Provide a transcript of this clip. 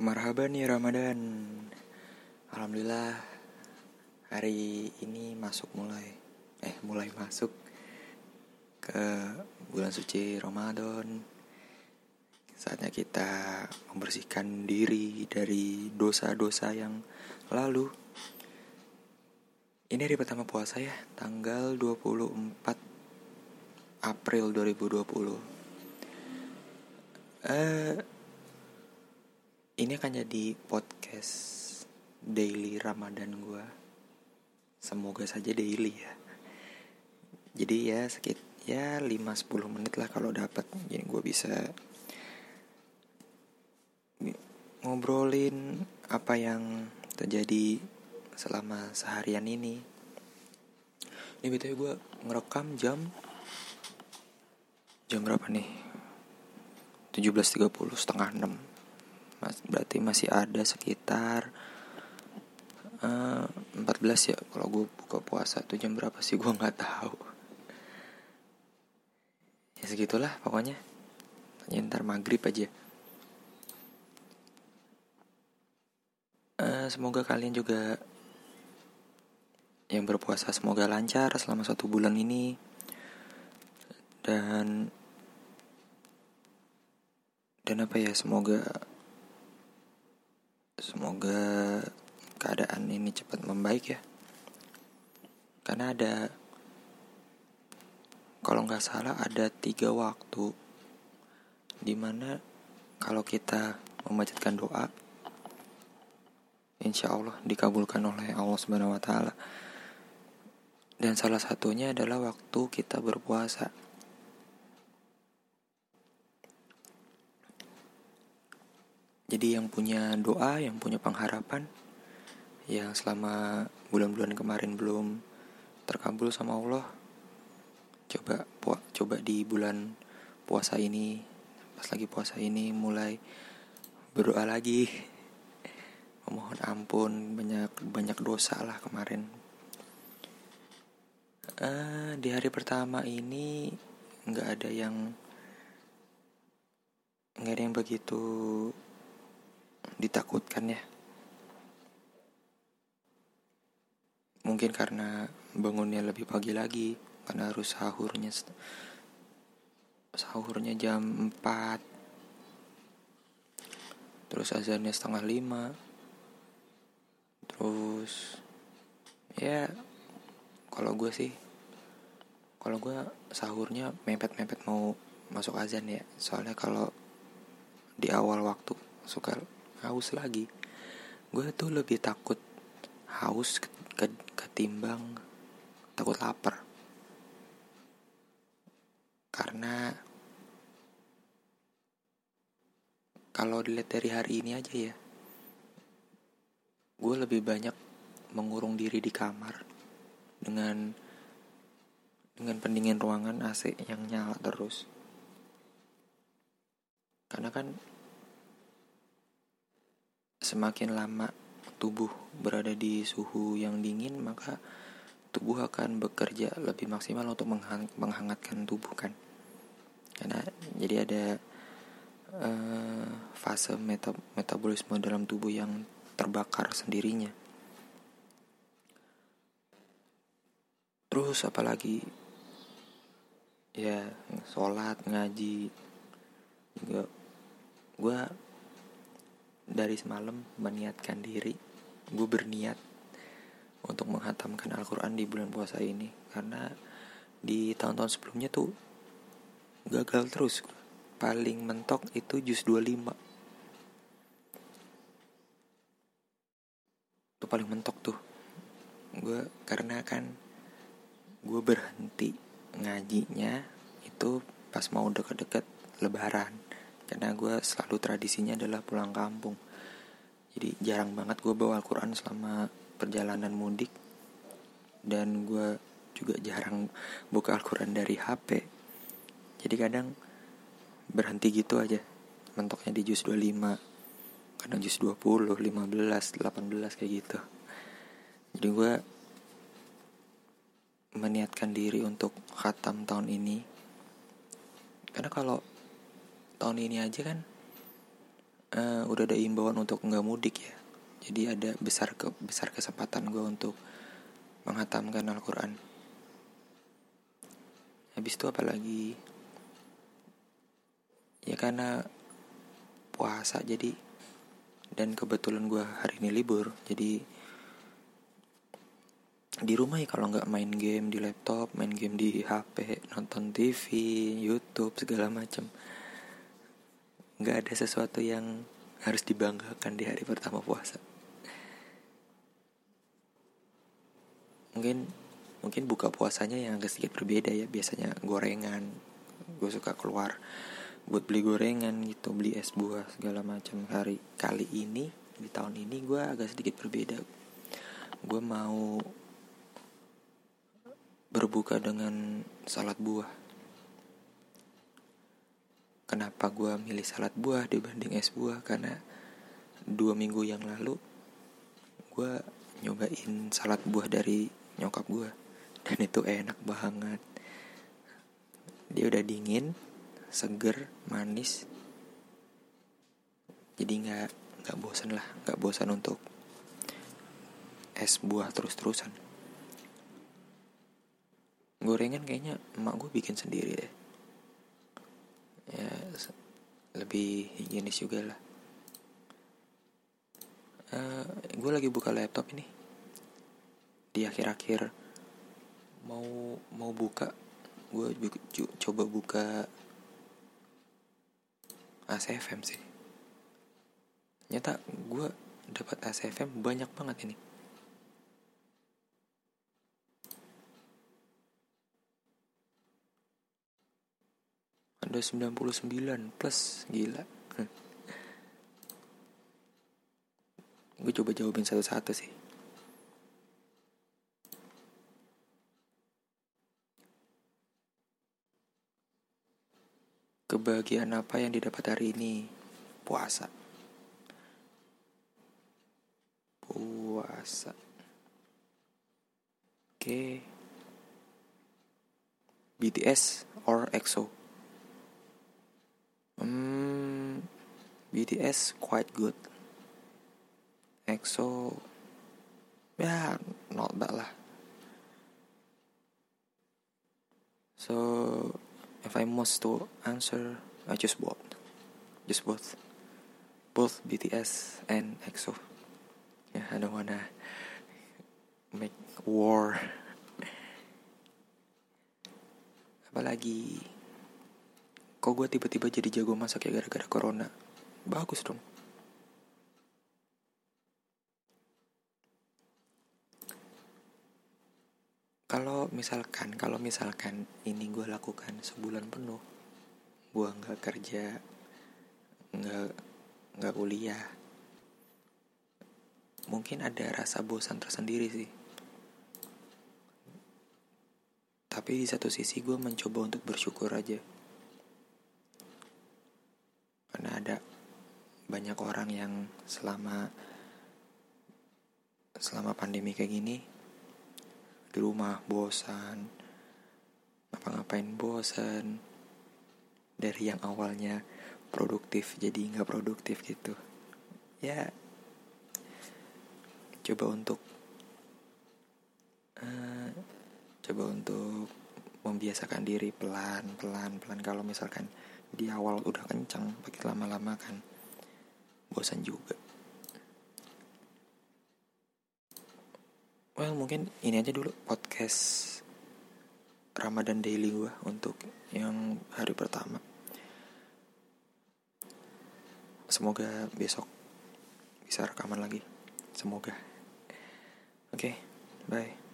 Marhaban ya Ramadan. Alhamdulillah Hari ini masuk mulai Eh mulai masuk Ke bulan suci Ramadan. Saatnya kita membersihkan diri dari dosa-dosa yang lalu. Ini hari pertama puasa ya Tanggal 24 April 2020 Eh ini akan jadi podcast daily Ramadan gue. Semoga saja daily ya. Jadi ya sekit ya 5-10 menit lah kalau dapat. Jadi gue bisa ngobrolin apa yang terjadi selama seharian ini. Ini betul gue ngerekam jam jam berapa nih? 17.30 setengah 6 Mas, berarti masih ada sekitar uh, eh, 14 ya kalau gue buka puasa tuh jam berapa sih? Gue nggak tahu. Ya segitulah pokoknya. Ya, ntar maghrib aja. Uh, semoga kalian juga yang berpuasa semoga lancar selama satu bulan ini. Dan dan apa ya semoga Semoga keadaan ini cepat membaik ya. Karena ada, kalau nggak salah ada tiga waktu di mana kalau kita memanjatkan doa, insya Allah dikabulkan oleh Allah Subhanahu Wa Taala. Dan salah satunya adalah waktu kita berpuasa. Jadi yang punya doa, yang punya pengharapan, yang selama bulan-bulan kemarin belum terkabul sama Allah, coba puak, coba di bulan puasa ini, pas lagi puasa ini mulai berdoa lagi, memohon ampun banyak banyak dosa lah kemarin. Uh, di hari pertama ini nggak ada yang nggak ada yang begitu ditakutkan ya. Mungkin karena bangunnya lebih pagi lagi, karena harus sahurnya sahurnya jam 4 terus azannya setengah lima. Terus ya kalau gue sih kalau gue sahurnya mepet-mepet mau masuk azan ya. Soalnya kalau di awal waktu suka haus lagi. Gue tuh lebih takut haus ketimbang takut lapar. Karena kalau dilihat dari hari ini aja ya gue lebih banyak mengurung diri di kamar dengan dengan pendingin ruangan AC yang nyala terus. Karena kan semakin lama tubuh berada di suhu yang dingin maka tubuh akan bekerja lebih maksimal untuk menghangatkan tubuh kan? Karena jadi ada uh, fase meta metabolisme dalam tubuh yang terbakar sendirinya. Terus apalagi? Ya sholat ngaji juga gue dari semalam meniatkan diri gue berniat untuk menghatamkan Al-Quran di bulan puasa ini. Karena di tahun-tahun sebelumnya tuh gagal terus. Paling mentok itu jus 25 itu paling mentok tuh. Gue karena kan gue berhenti ngajinya itu pas mau deket-deket lebaran. Karena gue selalu tradisinya adalah pulang kampung jadi jarang banget gue bawa Al-Quran selama perjalanan mudik. Dan gue juga jarang buka Al-Quran dari HP jadi kadang berhenti gitu aja. Mentoknya di jus 25 kadang jus 20, 15, 18 kayak gitu. Jadi gue meniatkan diri untuk khatam tahun ini. Karena kalau tahun ini aja kan uh, udah ada imbauan untuk nggak mudik ya. Jadi ada besar ke besar kesempatan gue untuk menghatamkan Al-Quran. Habis itu apa lagi? Ya karena puasa jadi dan kebetulan gue hari ini libur jadi di rumah ya kalau nggak main game di laptop main game di HP nonton TV YouTube segala macam nggak ada sesuatu yang harus dibanggakan di hari pertama puasa. Mungkin mungkin buka puasanya yang agak sedikit berbeda ya. Biasanya gorengan gue suka keluar buat beli gorengan gitu beli es buah segala macam. Hari kali ini di tahun ini gue agak sedikit berbeda. Gue mau berbuka dengan salad buah. Kenapa gue milih salad buah dibanding es buah? Karena dua minggu yang lalu gue nyobain salad buah dari nyokap gue dan itu enak banget. Dia udah dingin, seger, manis. Jadi nggak nggak bosan lah, nggak bosan untuk es buah terus-terusan gorengan kayaknya emak gue bikin sendiri deh ya lebih higienis juga lah. Uh, eh, gue lagi buka laptop ini. Di akhir-akhir mau mau buka. Gue coba buka ACFM sih. Nyata gue dapat ACFM banyak banget ini Ada 99 plus Gila. Gue coba jawabin satu-satu sih. Kebahagiaan apa yang didapat hari ini? Puasa. Puasa. Oke. Okay. BTS or EXO Hmm, BTS quite good. EXO, ya not bad lah. So, if I must to answer, I just both, just both, both BTS and EXO. Yeah, I don't wanna make war. Apalagi Kok gue tiba-tiba jadi jago masak ya gara-gara corona? Bagus dong. Kalau misalkan, kalau misalkan ini gue lakukan sebulan penuh, gue nggak kerja, nggak nggak kuliah, mungkin ada rasa bosan tersendiri sih. Tapi di satu sisi gue mencoba untuk bersyukur aja karena ada banyak orang yang selama selama pandemi kayak gini di rumah bosan ngapa-ngapain bosan dari yang awalnya produktif jadi nggak produktif gitu. Ya coba untuk uh, coba untuk membiasakan diri pelan pelan pelan kalau misalkan di awal udah kencang pakai lama-lama kan. Bosan juga. Well mungkin ini aja dulu podcast Ramadan daily gue untuk yang hari pertama. Semoga besok bisa rekaman lagi. Semoga. Oke okay, bye